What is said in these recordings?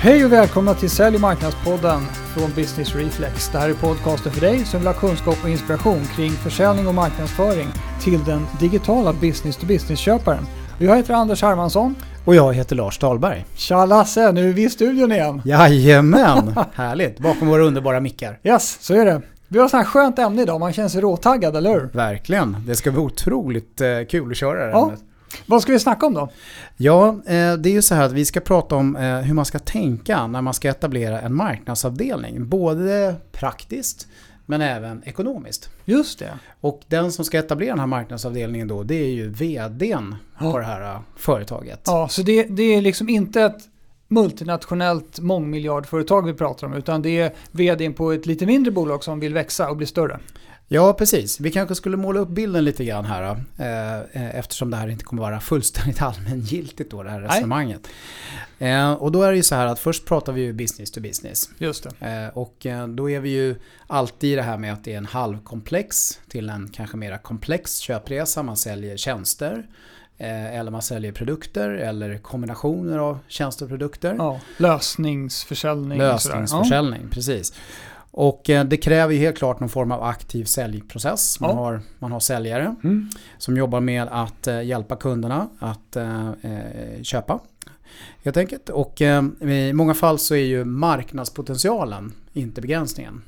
Hej och välkomna till Sälj och marknadspodden från Business Reflex. Det här är podcasten för dig som vill ha kunskap och inspiration kring försäljning och marknadsföring till den digitala business-to-business-köparen. Jag heter Anders Hermansson. Och jag heter Lars Dahlberg. Tja Lasse, nu är vi i studion igen. Jajamän, härligt. Bakom våra underbara mickar. Yes, så är det. Vi har ett sånt här skönt ämne idag, man känner sig råtaggad, eller hur? Verkligen. Det ska bli otroligt eh, kul att köra det här Ja. ämnet. Vad ska vi snacka om då? Ja, eh, det är ju så här att vi ska prata om eh, hur man ska tänka när man ska etablera en marknadsavdelning. Både praktiskt men även ekonomiskt. Just det. Och den som ska etablera den här marknadsavdelningen då, det är ju VDn Ja. på det här eh, företaget. Ja, så det, det är liksom inte ett multinationellt mångmiljardföretag vi pratar om, utan det är vdn på ett lite mindre bolag som vill växa och bli större. Ja, precis. Vi kanske skulle måla upp bilden lite grann här då, eh, eh, eftersom det här inte kommer vara fullständigt allmängiltigt då, det här resonemanget. Eh, och då är det ju så här att först pratar vi ju business to business. Just det. Eh, och eh, då är vi ju alltid i det här med att det är en halvkomplex till en kanske mera komplex köpresa. Man säljer tjänster eh, eller man säljer produkter eller kombinationer av tjänster och produkter. Ja, lösningsförsäljning. Lösningsförsäljning, precis. Och eh, det kräver ju helt klart någon form av aktiv säljprocess. Man, Ja. har, man har säljare Ja. Mm. som jobbar med att eh, hjälpa kunderna att eh, eh, köpa. Helt enkelt. Och eh, i många fall så är ju marknadspotentialen inte begränsningen.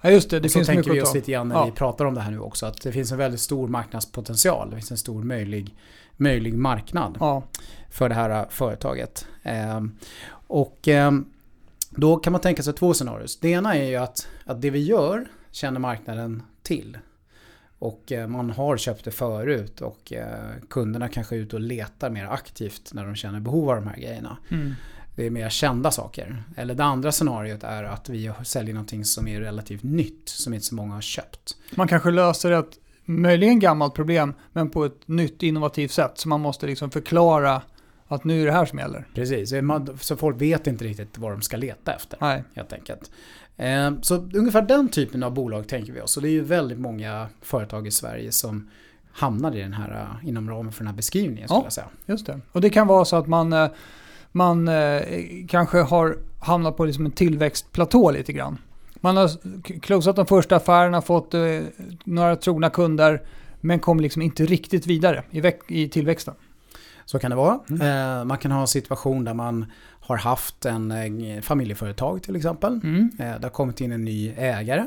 ja, just det. Det och så finns tänker mycket vi att oss ta. lite grann när Ja. vi pratar om det här nu också. Att det finns en väldigt stor marknadspotential. Det finns en stor möjlig, möjlig marknad Ja, för det här eh, företaget. Ehm, Och ehm, då kan man tänka sig två scenarier. Det ena är ju att, att det vi gör känner marknaden till. Och eh, man har köpt det förut och eh, kunderna kanske är ute och letar mer aktivt när de känner behov av de här grejerna. mm. Det är mer kända saker. Eller det andra scenariot är att vi säljer någonting som är relativt nytt som inte så många har köpt. Man kanske löser ett möjligen gammalt problem, men på ett nytt innovativt sätt. Så man måste liksom förklara att nu är det här som gäller. Precis, så folk vet inte riktigt vad de ska leta efter. Nej. helt enkelt. Eh, Så ungefär den typen av bolag tänker vi oss. Och det är ju väldigt många företag i Sverige som hamnar i den här, eh, inom ramen för den här beskrivningen Ja. jag säga. Just det. Och det kan vara så att man, eh, man kanske har hamnat på liksom en tillväxtplatå lite grann. Man har closat de första affärerna, fått några trogna kunder, men kommer liksom inte riktigt vidare i, i tillväxten. Så kan det vara. Mm. Eh, Man kan ha en situation där man har haft en eh, familjeföretag till exempel. Mm. Eh, Det har kommit in en ny ägare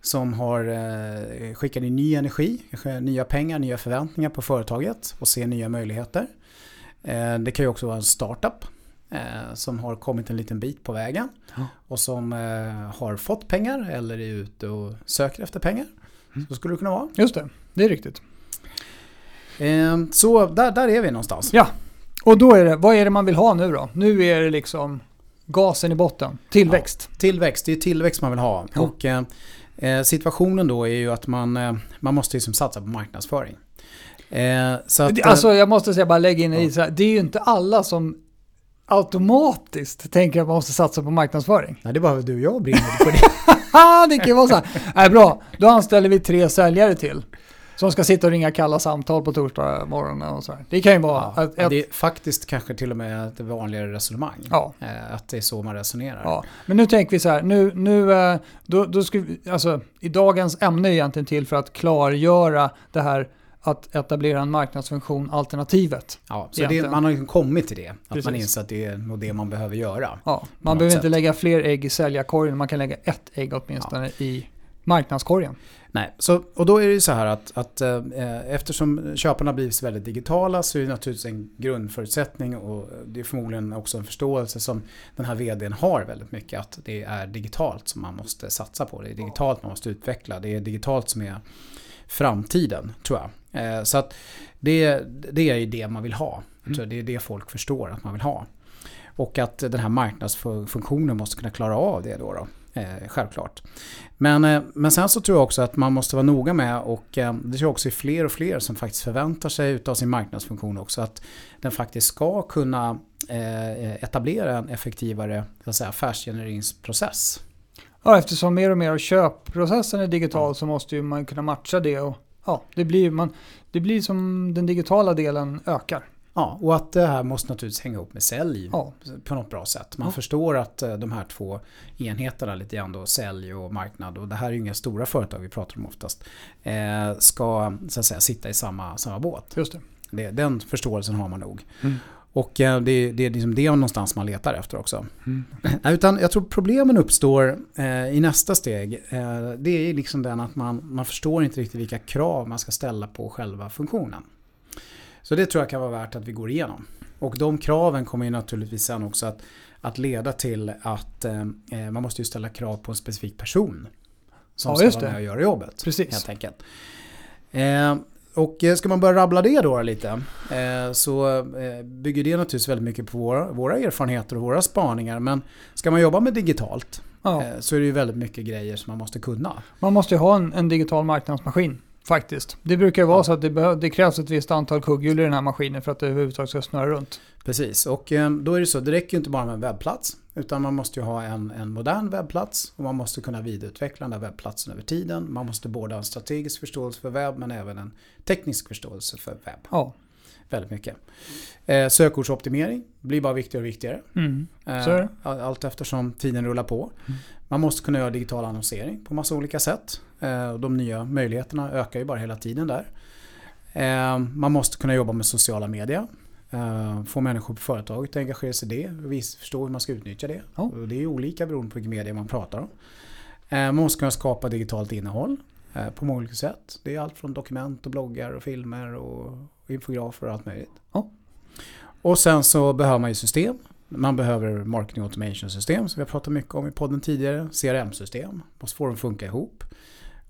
som har eh, skickat in ny energi, nya pengar, nya förväntningar på företaget och ser nya möjligheter. Det kan ju också vara en startup som har kommit en liten bit på vägen och som har fått pengar eller är ute och söker efter pengar. Så skulle det kunna vara. Just det, det är riktigt. Eh, Så där, där är vi någonstans. Ja, och då är det, vad är det man vill ha nu då? Nu är det liksom gasen i botten, tillväxt. Tillväxt, det är tillväxt man vill ha. Ja. Och eh, eh, situationen då är ju att man, eh, man måste liksom satsa på marknadsföring. Eh, så att, eh, Alltså jag måste säga, bara lägga in Ja. i så här, det är ju inte alla som automatiskt tänker att man måste satsa på marknadsföring. nej, det är bara du och jag brinner för det. Det kan ju vara så här. Nej, bra, då anställer vi tre säljare till. Som ska sitta och ringa kalla samtal på torsdag morgonen och så här. Det kan ju vara Ja, att, det är faktiskt kanske till och med ett vanligare resonemang. ja, Eh, att det är så man resonerar. ja. Men nu tänker vi så här, nu, nu eh, då, då ska vi, alltså i dagens ämne är egentligen till för att klargöra det här att etablera en marknadsfunktion alternativet. Ja, så det, man har ju kommit till det. Att man Precis. inser att det är nog det man behöver göra. Ja, man behöver sätt. inte lägga fler ägg i säljarkorgen, man kan lägga ett ägg åtminstone i marknadskorgen. Nej, så, och då är det ju så här att, att eh, eftersom köparna blivit väldigt digitala så är det naturligtvis en grundförutsättning och det är förmodligen också en förståelse som den här vdn har väldigt mycket att det är digitalt som man måste satsa på. Det är digitalt man måste utveckla. Det är digitalt som är framtiden tror jag. Eh, så att det, det är ju det man vill ha. Tror Det är det folk förstår att man vill ha. Och att den här marknadsfunktionen måste kunna klara av det då. då. Eh, självklart. Men, eh, men sen så tror jag också att man måste vara noga med och eh, det tror jag också är fler och fler som faktiskt förväntar sig utav sin marknadsfunktion också att den faktiskt ska kunna eh, etablera en effektivare så att säga, affärsgenereringsprocess. Ja, eftersom mer och mer av köpprocessen är digital så måste ju man kunna matcha det och ja, det blir, man, det blir som den digitala delen ökar. Ja, och att det här måste naturligtvis hänga ihop med sälj Ja. på något bra sätt. Man Ja. förstår att eh, de här två enheterna, lite grann då, sälj och marknad, och det här är ju inga stora företag vi pratar om oftast, eh, ska så att säga sitta i samma, samma båt. Just det. Det, den förståelsen har man nog. Mm. Och eh, det, det är liksom det någonstans man letar efter också. Mm. Utan jag tror problemen uppstår eh, i nästa steg. Eh, det är liksom den att man, man förstår inte riktigt vilka krav man ska ställa på själva funktionen. Så det tror jag kan vara värt att vi går igenom. Och de kraven kommer ju naturligtvis sen också att, att leda till att eh, eh, man måste ju ställa krav på en specifik person. Som Ja, ska vara med och göra jobbet. Precis. Helt enkelt. Eh, och eh, ska man börja rabbla det då lite eh, så eh, bygger det naturligtvis väldigt mycket på våra, våra erfarenheter och våra spaningar. Men ska man jobba med digitalt Ja. så är det ju väldigt mycket grejer som man måste kunna. Man måste ju ha en, en digital marknadsmaskin. Faktiskt. Det brukar vara Ja. så att det, det krävs ett visst antal kugghjul i den här maskinen för att det överhuvudtaget ska snurra runt. Precis, och eh, då är det så, det räcker ju inte bara med en webbplats. Utan man måste ju ha en, en modern webbplats och man måste kunna vidareutveckla den där webbplatsen över tiden. Man måste både ha en strategisk förståelse för webb men även en teknisk förståelse för webb. Ja. Väldigt mycket. Eh, sökordsoptimering blir bara viktigare och viktigare. Mm. Eh, Allt eftersom tiden rullar på. Mm. Man måste kunna göra digital annonsering på massa olika sätt. Eh, och De nya möjligheterna ökar ju bara hela tiden där. Eh, Man måste kunna jobba med sociala medier. Eh, Få människor på företaget att engagera sig i det förstå hur man ska utnyttja det. Ja. Det är olika beroende på vilka medier man pratar om. Man måste kunna skapa digitalt innehåll eh, på många olika sätt. Det är allt från dokument och bloggar och filmer och infografer och allt möjligt. Ja. Och sen så behöver man ju system. Man behöver marketing automation system som vi har pratat mycket om i podden tidigare. CRM-system. Måste få dem funka ihop.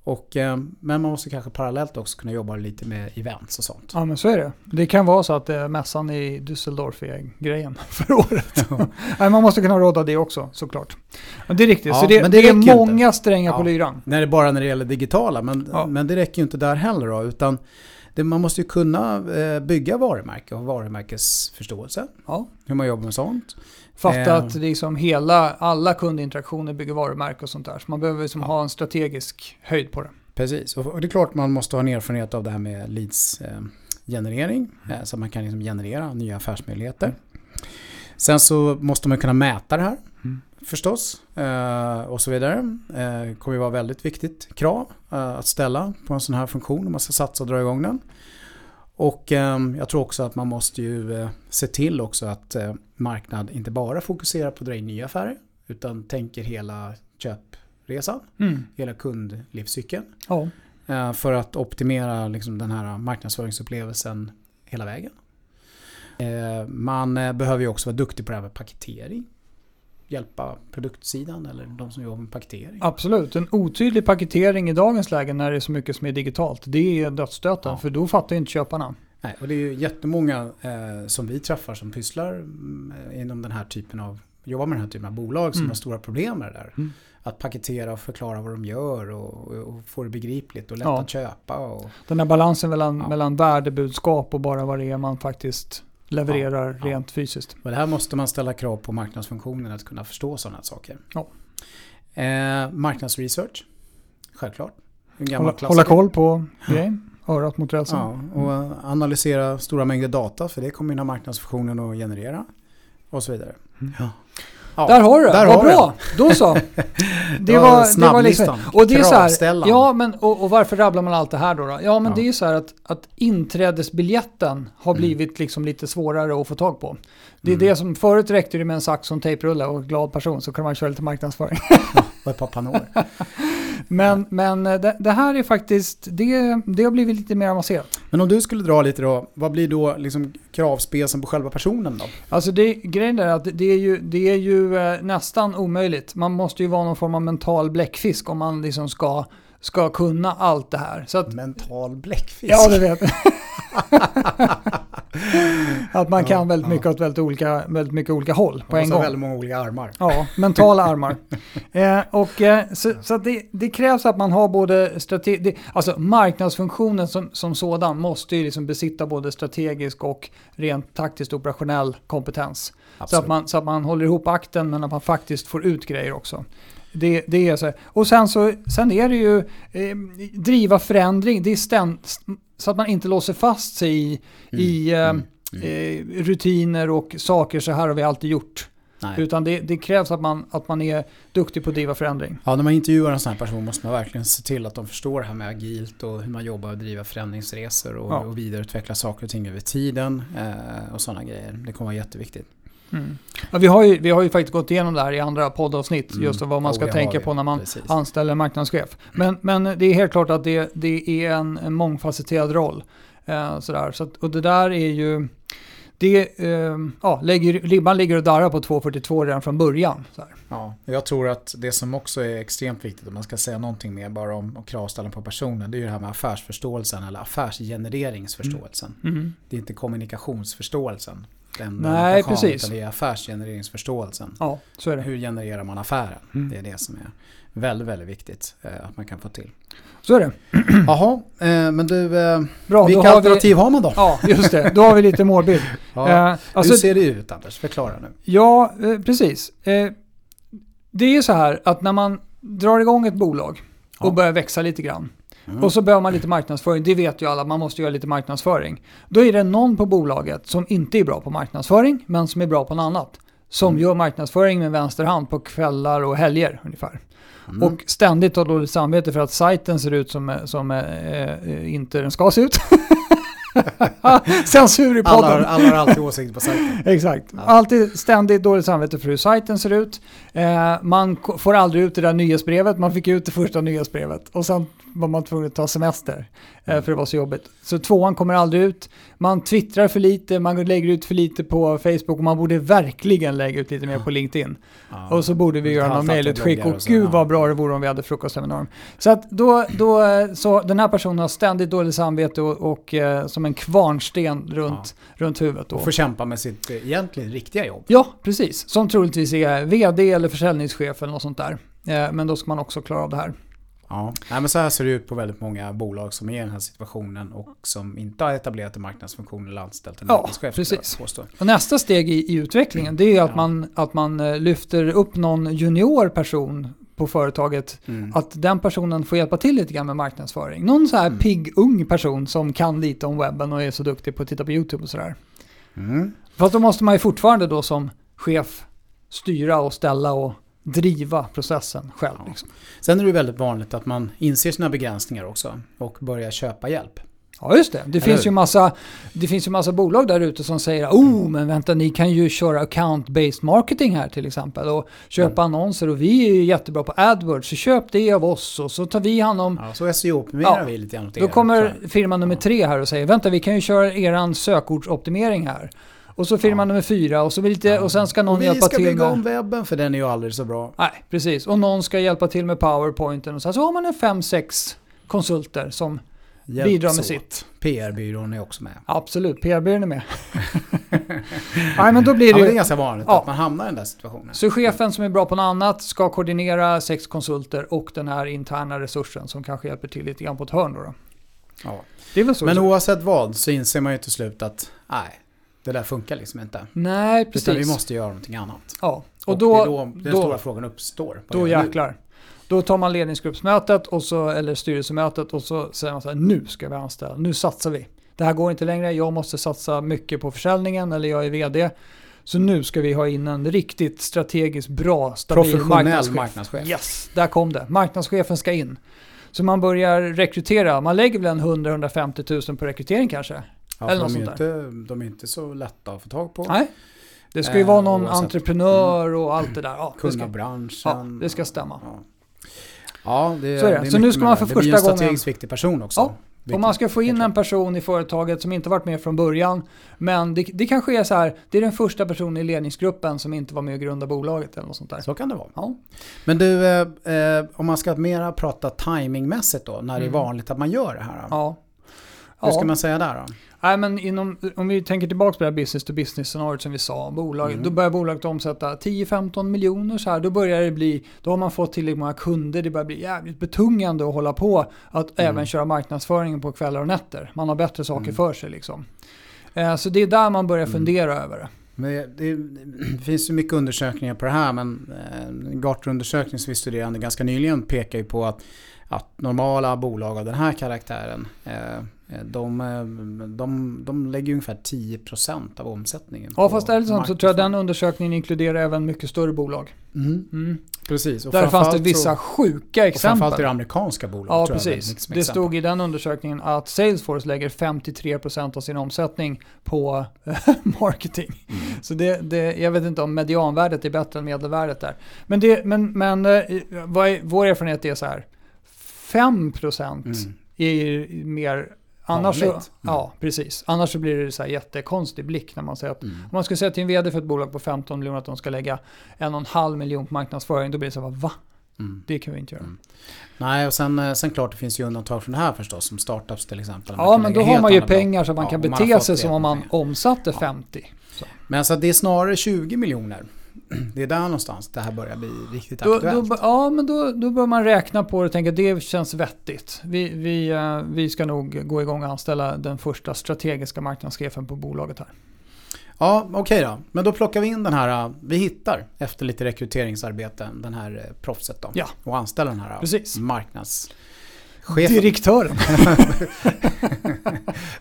Och, eh, men man måste kanske parallellt också kunna jobba lite med events och sånt. Ja men så är det. Det kan vara så att eh, mässan i Düsseldorf är grejen för året. Nej, man måste kunna råda det också såklart. Men det är riktigt. Ja, så det, men det det, är många strängar Ja. på lyran. När det bara när det gäller digitala, men, Ja. men det räcker ju inte där heller då. Utan det, man måste ju kunna eh, bygga varumärke och varumärkesförståelse. Ja. Hur man jobbar med sånt. Fatta Eh. att liksom hela, alla kundinteraktioner bygger varumärke och sånt där. Så man behöver liksom Ja. ha en strategisk höjd på det. Precis, och det är klart man måste ha en erfarenhet av det här med leads eh. Eh, så att man kan liksom generera nya affärsmöjligheter. Sen så måste man kunna mäta det här. Förstås. Eh, och så vidare. Eh, kommer ju vara väldigt viktigt krav eh, att ställa på en sån här funktion om man ska satsa och dra igång den. Och jag tror också att man måste ju se till också att marknad inte bara fokuserar på att dra in nya affärer. Utan tänker hela köpresan, Mm. hela kundlivscykeln. Ja. För att optimera liksom den här marknadsföringsupplevelsen hela vägen. Man eh, behöver ju också vara duktig på det här med paketering. Hjälpa produktsidan eller de som jobbar med paketering. Absolut. En otydlig paketering i dagens läge när det är så mycket som är digitalt. Det är dödsstöten. Ja. För då fattar inte köparna. Nej, och det är ju jättemånga eh, som vi träffar som pysslar mm, inom den här typen av jobbar med den här typen av bolag som Mm. har stora problem med det där. Mm. Att paketera och förklara vad de gör och, och få det begripligt och lätt Ja. att köpa. Och, Den här balansen mellan, Ja. mellan värdebudskap och bara vad det är man faktiskt levererar Ja. rent fysiskt. Och det här måste man ställa krav på marknadsfunktionen att kunna förstå sådana här saker. Ja. Eh, marknadsresearch, självklart. Hålla, hålla koll på grejen. Örat mot rälsen. Ja, och analysera stora mängder data för det kommer den här marknadsfunktionen att generera. Och så vidare. Mm. Ja. Ja, Där har du det, vad bra! Då så. Det var det var liksom, och det är så här, Kravställan. ja men och, och varför rabblar man allt det här då? då? Ja men Ja. det är ju så här att, att inträdesbiljetten har Mm. blivit liksom lite svårare att få tag på. Det är Mm. det som, förut räckte det med en sax och en tejprulle och en glad person så kan man köra lite marknadsföring. Och ett par panor. Men, men eh, det, det här är faktiskt, det, det har blivit lite mer avancerat. Men om du skulle dra lite då, vad blir då liksom kravspecen på själva personen då? Alltså det, grejen är att det är ju, det är ju eh, nästan omöjligt. Man måste ju vara någon form av mental bläckfisk om man liksom ska, ska kunna allt det här. Så att, Mental bläckfisk. ja, du vet. att man kan väldigt ja. mycket åt väldigt, olika, väldigt mycket olika håll på en gång. väldigt många olika armar. Ja, mentala armar. eh, och, eh, så så det, det krävs att man har både strategi... Alltså marknadsfunktionen som, som sådan måste ju liksom besitta både strategisk och rent taktiskt operationell kompetens. Så att, man, så att man håller ihop akten men att man faktiskt får ut grejer också. Det, det är så. här. Och sen, så, sen är det ju eh, driva förändring. Det är ständ, så att man inte låser fast sig i, Mm, i, eh, mm, eh, rutiner och saker, så här har vi alltid gjort. Nej. Utan det, det krävs att man, att man är duktig på att driva förändring. Ja, när man intervjuar en sån här person måste man verkligen se till att de förstår det här med agilt och hur man jobbar och driver förändringsresor och, Ja. och vidareutveckla saker och ting över tiden eh, och sådana grejer. Det kommer vara jätteviktigt. Mm. Ja, vi, har ju, vi har ju faktiskt gått igenom det här i andra poddavsnitt, Mm. just vad man ska har tänka på när man Precis. anställer en marknadschef. Men, men det är helt klart att det, det är en, en mångfacetterad roll. Eh, sådär. Så att, och det där är ju... Det, eh, ja, lägger, ribban ligger och darrar på 2,42 redan från början. Ja, jag tror att det som också är extremt viktigt om man ska säga någonting mer bara om och kravställning på personen det är ju det här med affärsförståelsen eller affärsgenereringsförståelsen. Mm. Det är inte kommunikationsförståelsen. Den Nej, precis. Utan det är affärsgenereringsförståelsen. Ja, så är det. Hur genererar man affären? Mm. Det är det som är väldigt, väldigt viktigt eh, att man kan få till. Så är det. Jaha, eh, men du, eh, Bra, vilka har alternativ har man då? Vi, ja, just det. Då har vi lite målbild. Ja. Eh, alltså, Hur ser det ut Anders? Förklara nu. Ja, eh, precis. Eh, det är ju så här att när man drar igång ett bolag och Ja. börjar växa lite grann Mm. och så behöver man lite marknadsföring, det vet ju alla, man måste göra lite marknadsföring. Då är det någon på bolaget som inte är bra på marknadsföring, men som är bra på något annat. Som Mm. gör marknadsföring med vänster hand på kvällar och helger ungefär. Mm. Och ständigt har dåligt samvete för att sajten ser ut som, som eh, eh, inte den ska se ut. Censur i podden. alla, har, alla har alltid åsikter på sajten. Exakt. Ja. Alltid ständigt dåligt samvete för hur sajten ser ut. Eh, man får aldrig ut det där nyhetsbrevet. Man fick ut det första nyhetsbrevet och sen var man tvungen att ta semester. Eh, för det var så jobbigt. Så tvåan kommer aldrig ut. Man twittrar för lite, man lägger ut för lite på Facebook och man borde verkligen lägga ut lite mer på LinkedIn. Ja. Och så borde vi göra någon mejlutskick och och gud ja. vad bra det vore om vi hade frukostseminarium. Så att då, då, eh, så den här personen har ständigt dåligt samvete och, och eh, som en kvarnsten runt, runt huvudet. Då. Och får kämpa med sitt egentligen riktiga jobb. Ja, precis. Som troligtvis är vd eller försäljningschef eller något sånt där. Men då ska man också klara av det här. Ja. Nej, men så här ser det ut på väldigt många bolag som är i den här situationen och som inte har etablerat en marknadsfunktion eller anställt en Ja, precis. Och nästa steg i, i utvecklingen det är att, Ja. man, att man eh, lyfter upp någon junior person på företaget. Mm. Att den personen får hjälpa till lite grann med marknadsföring. Någon så här Mm. pigg ung person som kan lite om webben och är så duktig på att titta på YouTube och sådär. Mm. Fast då måste man ju fortfarande då som chef styra och ställa och driva processen själv. Ja. Liksom. Sen är det väldigt vanligt att man inser sina begränsningar också och börjar köpa hjälp. Ja, just det. Det finns, hur? ju massa, det finns ju massa bolag där ute som säger oh, men vänta, ni kan ju köra account-based marketing här till exempel och köpa annonser och vi är ju jättebra på AdWords, så köp det av oss och så tar vi hand om Ja, så SEO-optimerar Ja. vi lite grann åt Då er, kommer tror jag. firma nummer tre här och säger vänta, vi kan ju köra eran sökordsoptimering här. Och så firma Ja. nummer fyra och så lite, och sen ska någon och vi hjälpa ska till bygga med... om webben för den är ju aldrig så bra. Nej, precis. Och någon ska hjälpa till med powerpointen och så, så har man en fem, sex konsulter som Hjälps bidrar med åt. sitt. PR-byrån är också med. Absolut, PR-byrån är med. Nej, men då blir Ja, det men det är ganska vanligt Ja. att man hamnar i den där situationen. Så chefen som är bra på något annat ska koordinera sex konsulter och den här interna resursen som kanske hjälper till lite grann på ett hörn då. då. Ja. Det är väl så. Men så. oavsett vad så inser man ju till slut att nej, det där funkar liksom inte. Nej, Utan vi precis. måste göra någonting annat. Ja, Och, och då, det är då den då- stora frågan uppstår. Då jäklar. Då tar man ledningsgruppsmötet och så, eller styrelsemötet och så säger man så här, nu ska vi anställa, nu satsar vi. Det här går inte längre, jag måste satsa mycket på försäljningen eller jag är vd. Så nu ska vi ha in en riktigt strategiskt bra, stabil Professionell marknadschef. marknadschef. Yes, där kom det. Marknadschefen ska in. Så man börjar rekrytera, man lägger väl en 100-150 000 på rekrytering kanske? Ja, Eller de, är ju inte, de är inte så lätta att få tag på. Nej. Det ska ju Eh, vara någon oavsett. entreprenör och allt det där. Ja, det Kunna ska, branschen. ja, det ska stämma. Ja, ja det, Så är det. Så nu ska man det. för Det blir en första gången- strategiskt viktig person också. Ja, Om man ska få in en person i företaget som inte varit med från början, men det, det kanske är så här, det är den första personen i ledningsgruppen som inte var med och grundade bolaget eller något sånt där. Så kan det vara. Ja. Men du, eh, eh, om man ska mera prata timingmässigt då, när det är Mm. vanligt att man gör det här. Då. Ja. Hur ska man säga där då? Nej, men inom, om vi tänker tillbaka på det här business to business scenariot som vi sa, bolaget, Mm. då börjar bolaget omsätta 10-15 miljoner så här, då börjar det bli, då har man fått tillräckligt många kunder, det börjar bli jävligt betungande att hålla på att Mm. även köra marknadsföringen på kvällar och nätter. Man har bättre saker Mm. för sig liksom. Eh, så det är där man börjar Mm. fundera över det. Men det, det, det finns ju mycket undersökningar på det här men eh, en Gartner-undersökning som vi studerade ganska nyligen pekar ju på att att normala bolag av den här karaktären eh, de, eh, de, de lägger ungefär 10% av omsättningen. Ja, fast ärligt så tror jag den undersökningen inkluderar även mycket större bolag. Mm. Mm. Precis. Och Där fanns det vissa så, sjuka exempel. Och framförallt i det amerikanska bolag. Ja, precis. Det stod i den undersökningen att Salesforce lägger 53% av sin omsättning på marketing. Mm. Så det, det, jag vet inte om medianvärdet är bättre än medelvärdet där. Men, det, men, men eh, vår erfarenhet är så här. 5% mm. är mer Annars så, mm. Ja, precis. Annars så blir det så här jättekonstig blick när man säger att mm. om man ska säga till en vd för ett bolag på 15 miljoner att de ska lägga en och en halv miljon på marknadsföring, då blir det så här, va? Mm. Det kan vi inte göra. Mm. Nej, och sen, eh, sen klart det finns ju undantag från det här förstås, som startups till exempel. Ja, men då har man ju pengar så man ja, kan bete sig som om man omsatte ja. 50. Så. Men alltså det är snarare 20 miljoner det är där någonstans det här börjar bli riktigt då, aktuellt. Då, ja, men då, då bör man räkna på det och tänka att det känns vettigt. Vi, vi, eh, vi ska nog gå igång och anställa den första strategiska marknadschefen på bolaget här. Ja, okej okay då. Men då plockar vi in den här, eh, vi hittar efter lite rekryteringsarbete den här eh, proffset då. Ja. Och anställer den här Precis. marknads... Chefen. Direktören.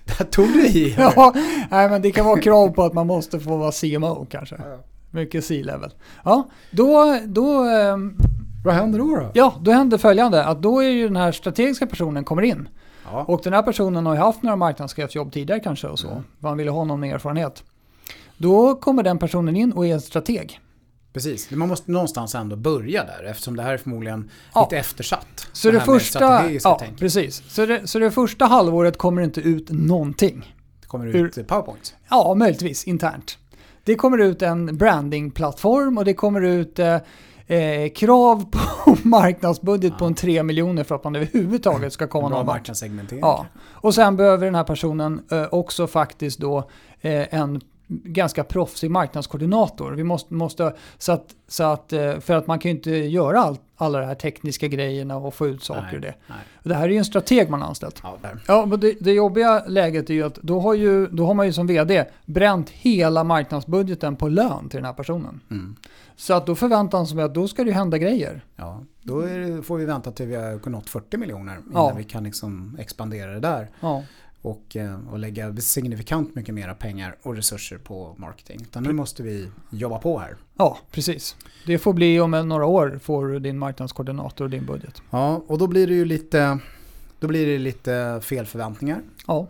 Där tog du i. Ja, nej, men det kan vara krav på att man måste få vara CMO kanske. Ja. Mycket C-level. Ja, då... då ehm, Vad händer då, då? Ja, då händer följande. Att då är ju den här strategiska personen kommer in. Ja. Och den här personen har ju haft några marknadschefsjobb tidigare kanske och så. Mm. Man vill ha någon med erfarenhet. Då kommer den personen in och är en strateg. Precis, man måste någonstans ändå börja där eftersom det här är förmodligen ja. lite eftersatt. Så det, det första, ja, precis. Så det, så det första halvåret kommer det inte ut någonting. Det kommer ut Ur, PowerPoint? Ja, möjligtvis internt. Det kommer ut en brandingplattform och det kommer ut eh, eh krav på marknadsbudget ja. på en 3 miljoner för att man överhuvudtaget ska komma någon marknadssegmentering. Ja. Och sen behöver den här personen eh, också faktiskt då eh, en ganska proffsig marknadskoordinator. Vi måste, måste, så att, så att, eh, för att man kan ju inte göra all, alla de här tekniska grejerna och få ut saker nej, ur det. Nej. Det här är ju en strateg man har anställt. Ja, ja, men det, det jobbiga läget är ju att då har, ju, då har man ju som vd bränt hela marknadsbudgeten på lön till den här personen. Mm. Så att då förväntar sig att då ska det ju hända grejer. Ja, då det, får vi vänta till vi har nått 40 miljoner innan ja. vi kan liksom expandera det där. Ja och, eh, och lägga signifikant mycket mera pengar och resurser på marketing. Utan nu måste vi jobba på här. Ja, precis. Det får bli om några år får din marknadskoordinator och din budget. Ja, och då blir det ju lite, då blir det lite fel förväntningar. Ja.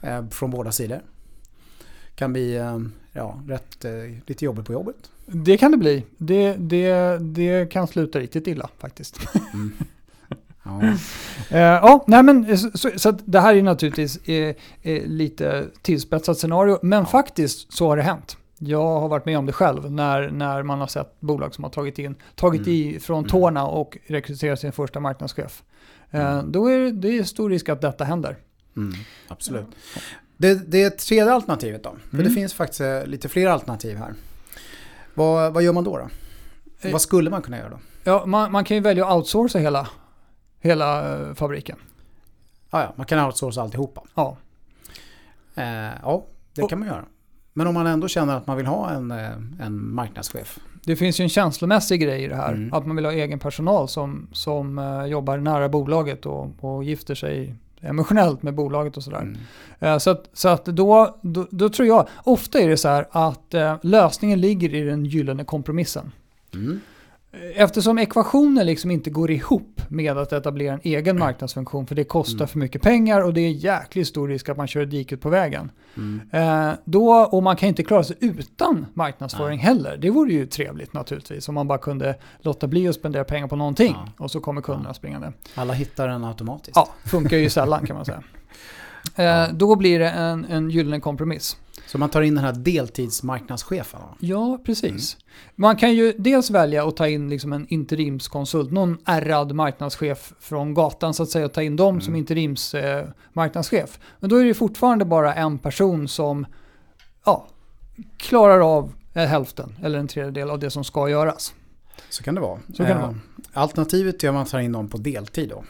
Eh, från båda sidor. Kan bli eh, ja, rätt, lite jobbigt på jobbet. Det kan det bli. Det, det, det kan sluta riktigt illa faktiskt. Mm. Ja. uh, ja, nej men så, så, så det här är naturligtvis eh, eh, lite tillspetsat scenario, men ja. faktiskt så har det hänt. Jag har varit med om det själv när, när man har sett bolag som har tagit, in, tagit mm. i från mm. tårna och rekryterat sin första marknadschef. Uh, då är det, är stor risk att detta händer. Mm, absolut. Det, det är tredje alternativet då. För det mm. finns faktiskt eh, lite fler alternativ här. Vad, vad gör man då? då? Vad skulle man kunna göra då? Ja, man, man kan ju välja att outsourca hela hela eh, fabriken. Ja, ja, man kan outsourca alltihopa. Ja. Eh, ja, det kan man göra. Men om man ändå känner att man vill ha en, eh, en marknadschef? Det finns ju en känslomässig grej i det här. Mm. Att man vill ha egen personal som, som uh, jobbar nära bolaget och, och gifter sig emotionellt med bolaget och sådär. Mm. Så att, så att då, då, då, tror jag, ofta är det så här att lösningen ligger i den gyllene kompromissen. Mm. Eftersom ekvationen liksom inte går ihop med att etablera en egen marknadsfunktion för det kostar mm. för mycket pengar och det är jäkligt stor risk att man kör diket på vägen. Mm. Eh, då, och man kan inte klara sig utan marknadsföring Nej. heller. Det vore ju trevligt naturligtvis om man bara kunde låta bli att spendera pengar på någonting ja. och så kommer kunderna ja. springande. Alla hittar den automatiskt. Ja, funkar ju sällan kan man säga. Eh, då blir det en, en gyllene kompromiss. Så man tar in den här deltidsmarknadschefen? Ja, precis. Mm. Man kan ju dels välja att ta in liksom en interimskonsult, någon ärrad marknadschef från gatan så att säga, och ta in dem mm. som interimsmarknadschef. Eh, Men då är det fortfarande bara en person som ja, klarar av hälften eller en tredjedel av det som ska göras. Så kan det vara. Så kan det vara. Eh, alternativet är att man tar in någon på deltid då.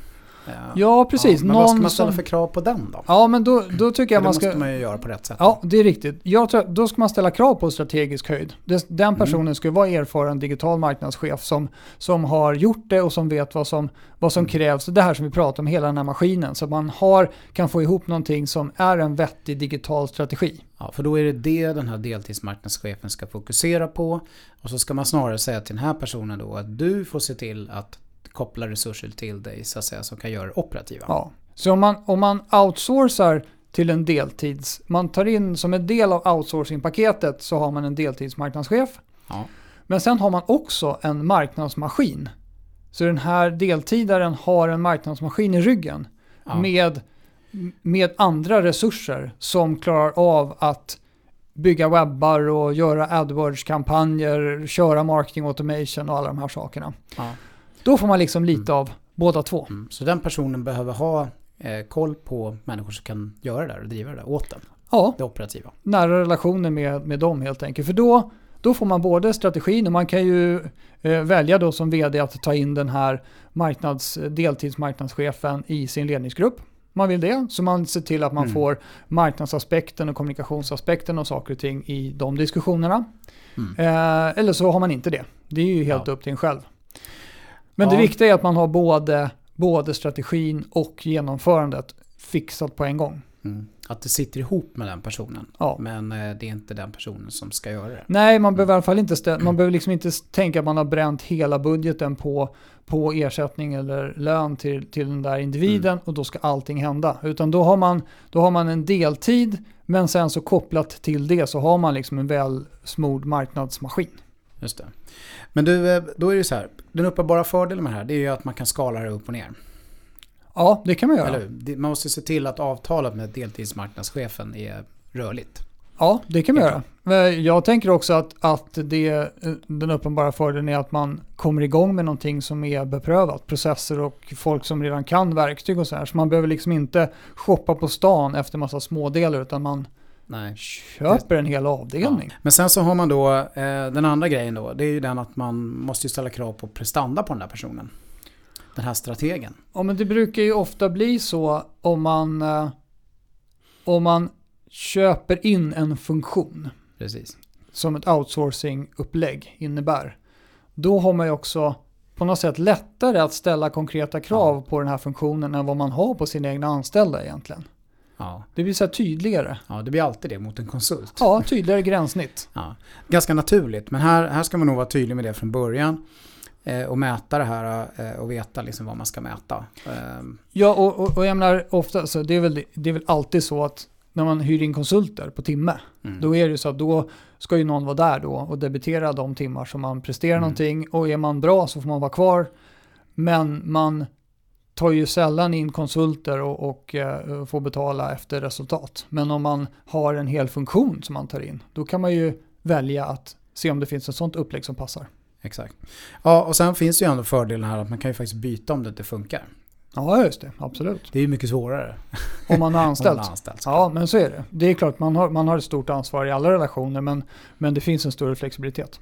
Ja, precis. Ja, men vad ska man ställa som- för krav på den då? Ja, men då, då tycker jag det man måste ska... man ju göra på rätt sätt. Ja, det är riktigt. Jag tror, då ska man ställa krav på strategisk höjd. Det- Den Mm. personen ska vara erfaren digital marknadschef som, som har gjort det och som vet vad som, vad som Mm. krävs. Det här som vi pratar om, hela den här maskinen. Så att man har, kan få ihop någonting som är en vettig digital strategi. Ja, för då är det det den här deltidsmarknadschefen ska fokusera på. Och så ska man snarare säga till den här personen då att du får se till att koppla resurser till dig så att säga som kan göra det operativa. Ja. Så om man, om man outsourcar till en deltids, man tar in som en del av outsourcingpaketet så har man en deltidsmarknadschef. Ja. Men sen har man också en marknadsmaskin. Så den här deltidaren har en marknadsmaskin i ryggen Ja. med, med andra resurser som klarar av att bygga webbar och göra AdWords-kampanjer, köra marketing automation och alla de här sakerna. Ja. Då får man liksom lite av båda två. Mm. Så den personen behöver ha eh, koll på människor som kan göra det där och driva det där åt den. Ja, Det operativa. nära relationer med, med dem helt enkelt. För då, då får man både strategin och man kan ju eh, välja då som vd att ta in den här marknads, deltidsmarknadschefen i sin ledningsgrupp. Man vill det, så man ser till att man Mm. får marknadsaspekten och kommunikationsaspekten och saker och ting i de diskussionerna. Mm. Eh, eller så har man inte det. Det är ju helt Ja. upp till en själv. Men det Ja. viktiga är att man har både, både strategin och genomförandet fixat på en gång. Mm. Att det sitter ihop med den personen. Ja. Men eh, det är inte den personen som ska göra det. Nej, man behöver i alla fall inte, stä- man behöver liksom inte tänka att man har bränt hela budgeten på, på ersättning eller lön till, till den där individen Mm. och då ska allting hända. Utan då har, man, då har man en deltid men sen så kopplat till det så har man liksom en väl smord marknadsmaskin. Just det. Men du, eh, då är det så här. Den uppenbara fördelen med det här det är ju att man kan skala det upp och ner. Ja, det kan man göra. Eller Man måste se till att avtalet med deltidsmarknadschefen är rörligt. Ja, det kan man göra. Men Jag tänker också att, att det, eh, den uppenbara fördelen är att man kommer igång med någonting som är beprövat. Processer och folk som redan kan verktyg och så här. Så man behöver liksom inte shoppa på stan efter massa smådelar utan man Nej. köper en hel avdelning. Men sen så har man då eh, den andra grejen då. Det är ju den att man måste ju ställa krav på prestanda på den där personen. Den här strategen. Ja, men det brukar ju ofta bli så om man, eh, om man köper in en funktion Precis. som ett outsourcing-upplägg innebär. Då har man ju också på något sätt lättare att ställa konkreta krav på den här funktionen än vad man har på sina egna anställda egentligen. Ja. Det blir så här tydligare. ja, det blir alltid det mot en konsult. Ja, tydligare gränssnitt. Ja, ganska naturligt, men här, här ska man nog vara tydlig med det från början. Eh, och mäta det här eh, och veta liksom vad man ska mäta. Eh, Ja, och, och, och jag menar ofta, så det, är väl, det är väl alltid så att när man hyr in konsulter på timme, mm. då är det så att då ska ju någon vara där då och debitera de timmar som man presterar Mm. någonting och är man bra så får man vara kvar. Men man tar ju sällan in konsulter och, och eh, får betala efter resultat. Men om man har en hel funktion som man tar in, då kan man ju välja att se om det finns ett sånt upplägg som passar. Exakt. Ja, och sen finns det ju ändå fördelen här att man kan ju faktiskt byta om det inte funkar. Ja, just det. Absolut. Det är ju mycket svårare Om man har anställt. anställt. Ja, men så är det. Det är klart, man har, man har ett stort ansvar i alla relationer, men, men det finns en större flexibilitet.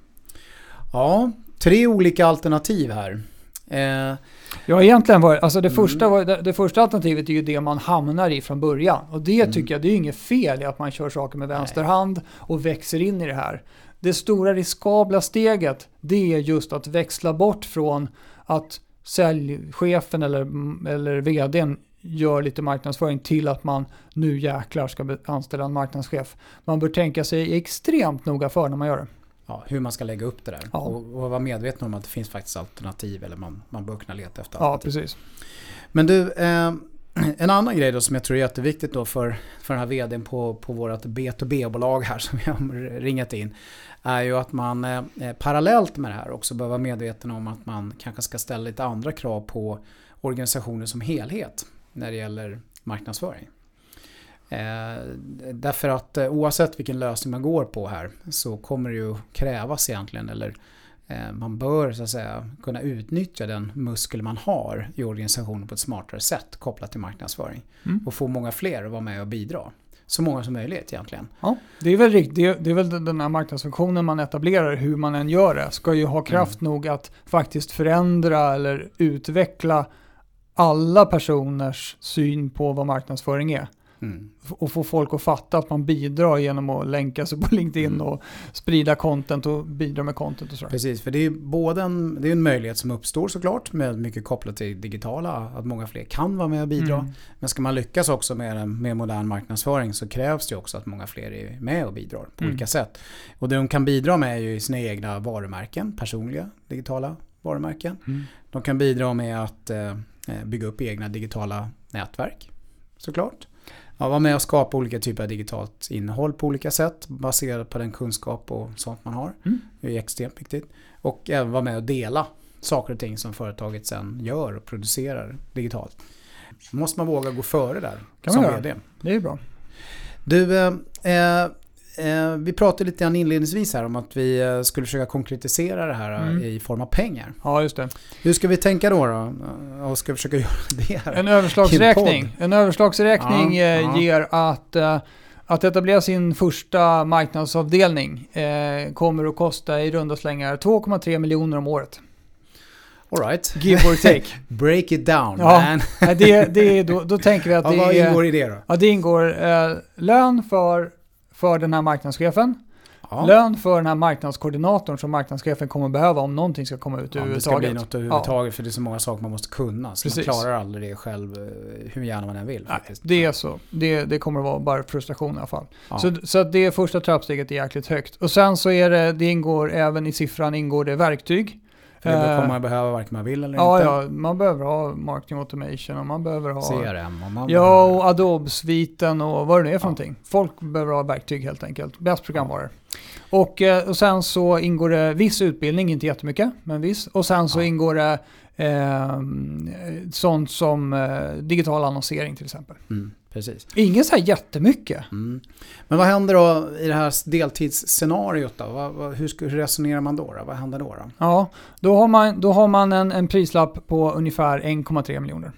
ja, tre olika alternativ här. Eh, Ja, egentligen var alltså det, Mm. första var, det, det första alternativet är ju det man hamnar i från början. Och det Mm. tycker jag, det är ju inget fel i att man kör saker med vänster hand och växer in i det här. Det stora riskabla steget, det är just att växla bort från att säljchefen eller, eller vdn gör lite marknadsföring till att man nu jäklar ska anställa en marknadschef. Man bör tänka sig extremt noga för när man gör det. Ja, hur man ska lägga upp det där. Ja. Och, och vara medveten om att det finns faktiskt alternativ eller man, man bör kunna leta efter Ja, alternativ. precis. Men du, eh, en annan grej då som jag tror är jätteviktigt då för, för den här vdn på, på vårt B2B-bolag här som jag har ringat in. Är ju att man eh, parallellt med det här också bör vara medveten om att man kanske ska ställa lite andra krav på organisationen som helhet när det gäller marknadsföring. Eh, därför att eh, oavsett vilken lösning man går på här så kommer det ju krävas egentligen eller eh, man bör så att säga kunna utnyttja den muskel man har i organisationen på ett smartare sätt kopplat till marknadsföring. Mm. Och få många fler att vara med och bidra. Så många som möjligt egentligen. Ja, det är väl riktigt. Det är, det är väl den här marknadsfunktionen man etablerar, hur man än gör det, ska ju ha kraft nog att faktiskt förändra eller utveckla alla personers syn på vad marknadsföring är. Mm. Och få folk att fatta att man bidrar genom att länka sig på LinkedIn Mm. och sprida content och bidra med content och sådär. Precis, för det är både en, det är en möjlighet som uppstår såklart med mycket kopplat till digitala, att många fler kan vara med och bidra. Mm. Men ska man lyckas också med, med modern marknadsföring så krävs det också att många fler är med och bidrar på Mm. olika sätt. Och det de kan bidra med är ju sina egna varumärken, personliga digitala varumärken. Mm. De kan bidra med att eh, bygga upp egna digitala nätverk såklart. Ja, vara med och skapa olika typer av digitalt innehåll på olika sätt baserat på den kunskap och sånt man har. Mm. Det är extremt viktigt. Och även vara med och dela saker och ting som företaget sen gör och producerar digitalt. måste man våga gå före där Kan som man göra. vd. Det är bra. Du, eh, eh, vi pratade lite grann inledningsvis här om att vi eh, skulle försöka konkretisera det här eh, Mm. i form av pengar. Ja, just det. Hur ska vi tänka då? då? Och ska vi försöka göra det här? En överslagsräkning. En överslagsräkning Ja, eh, ja. ger att, eh, att etablera sin första marknadsavdelning eh, kommer att kosta i runda slängar 2,3 miljoner om året. All right. Give or take. Break it down Ja. man. Det, det är då, då tänker vi att Ja, det vad ingår i det då? ja, det ingår eh, lön för, för den här marknadschefen. Ja. Lön för den här marknadskoordinatorn som marknadschefen kommer behöva om någonting ska komma ut Ja, det ska bli överhuvudtaget. något överhuvudtaget för det är så många saker man måste kunna. Så Precis. man klarar aldrig det själv eh, hur gärna man än vill. Nej, det är så. Det, det kommer att vara bara frustration i alla fall. Ja. Så, så det första trappsteget är jäkligt högt. Och sen så är det, det ingår även i siffran ingår det verktyg. Det Eh, kommer man behöva varken man vill eller Ja, inte. ja, man behöver ha marketing automation och man behöver ha... CRM och man Ja, behöver- och Adobe-sviten och vad det nu är för Ja. någonting. Folk behöver ha verktyg helt enkelt. Bäst programvaror. Och, eh, och sen så ingår det viss utbildning, inte jättemycket, men viss. Och sen så Ja. ingår det eh, sånt som eh, digital annonsering till exempel. Mm, precis. Inget så här jättemycket. Mm. Men vad händer då i det här deltidsscenariot då? Vad, vad, hur, hur resonerar man då, då? Vad händer då? då? Ja, då har man, då har man en, en prislapp på ungefär 1,3 miljoner.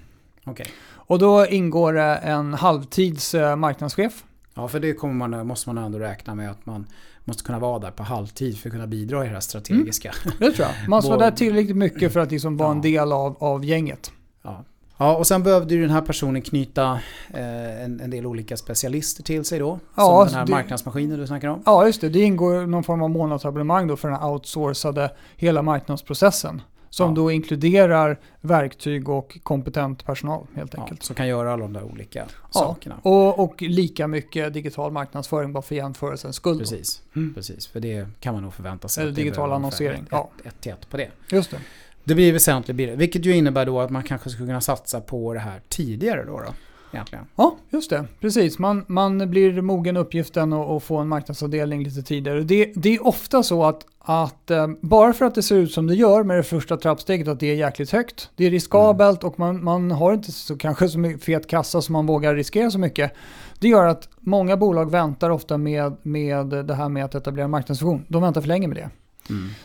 Okej. Och då ingår det en halvtids eh, marknadschef. Ja, för det kommer man, måste man ändå räkna med att man måste kunna vara där på halvtid för att kunna bidra i det här strategiska. Det tror jag. Man ska vara där tillräckligt mycket för att liksom vara en Ja. del av, av gänget. Ja. Ja, och sen behövde ju den här personen knyta eh, en, en del olika specialister till sig då. Ja, som den här det- marknadsmaskinen du snackar om. Ja, just det. Det ingår någon form av månadsabonnemang då för den här outsourcade hela marknadsprocessen. Som Ja. då inkluderar verktyg och kompetent personal helt Ja, enkelt. som kan göra alla de där olika Ja, sakerna. Och, och lika mycket digital marknadsföring bara för jämförelsens skull. Precis, Mm. precis. För det kan man nog förvänta sig. Eller digital annonsering, ungefär ja. Ett, ett till ett på det. Just det. Det blir väsentligt billigare. Vilket ju innebär då att man kanske skulle kunna satsa på det här tidigare då. då egentligen. Ja, just det. Precis. Man, man blir mogen uppgiften och, och få en marknadsavdelning lite tidigare. Det, det är ofta så att, att eh, bara för att det ser ut som det gör med det första trappsteget att det är jäkligt högt. Det är riskabelt och man, man har inte så, kanske så mycket fet kassa som man vågar riskera så mycket. Det gör att många bolag väntar ofta med, med det här med att etablera marknadsfunktion. De väntar för länge med det.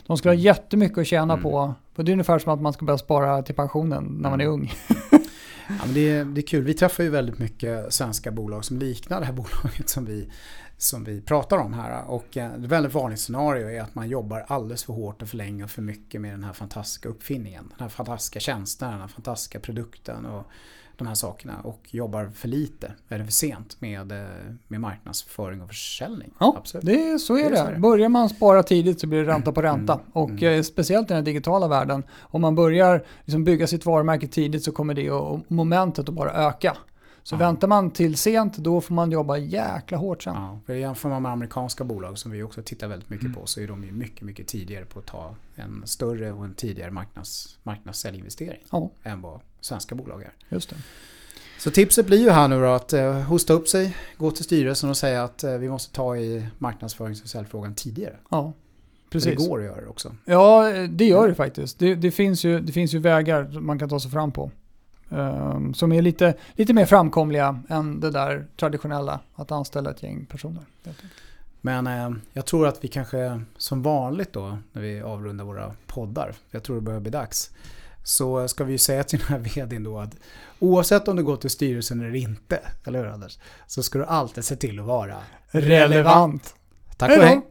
De skulle ha jättemycket att tjäna Mm. på. För det är ungefär som att man ska börja spara till pensionen när man är Mm. ung. Ja, men det, är, det är kul. Vi träffar ju väldigt mycket svenska bolag som liknar det här bolaget som vi, som vi pratar om här. Och eh, ett väldigt vanligt scenario är att man jobbar alldeles för hårt och för länge och för mycket med den här fantastiska uppfinningen. Den här fantastiska tjänsten, den här fantastiska produkten och de här sakerna. Och jobbar för lite, eller för sent med, eh, med marknadsföring och försäljning. Ja, Absolut. det är, så är Det det. så är det. Börjar man spara tidigt så blir det ränta på ränta. Mm, Och mm. speciellt i den digitala världen, om man börjar liksom bygga sitt varumärke tidigt så kommer det och momentet att bara öka. Så Ja. väntar man till sent, då får man jobba jäkla hårt sen. Ja, för jämför man med amerikanska bolag som vi också tittar väldigt mycket Mm. på så är de ju mycket, mycket tidigare på att ta en större och en tidigare marknads, marknadssäljinvestering Ja, än vad svenska bolag är. just det. Så tipset blir ju här nu då att eh, hosta upp sig, gå till styrelsen och säga att eh, vi måste ta i marknadsförings och säljfrågan tidigare. Ja, För precis. det går att göra det också. Ja, det gör det faktiskt. Det, det, finns ju, det finns ju vägar man kan ta sig fram på. ehm, som är lite, lite mer framkomliga än det där traditionella, att anställa ett gäng personer. Men eh, jag tror att vi kanske som vanligt då när vi avrundar våra poddar, för jag tror det börjar bli dags, så ska vi ju säga till den här vdn då att oavsett om du går till styrelsen eller inte, eller hur Anders? Så ska du alltid se till att vara Relevant. Tack Hej och hej!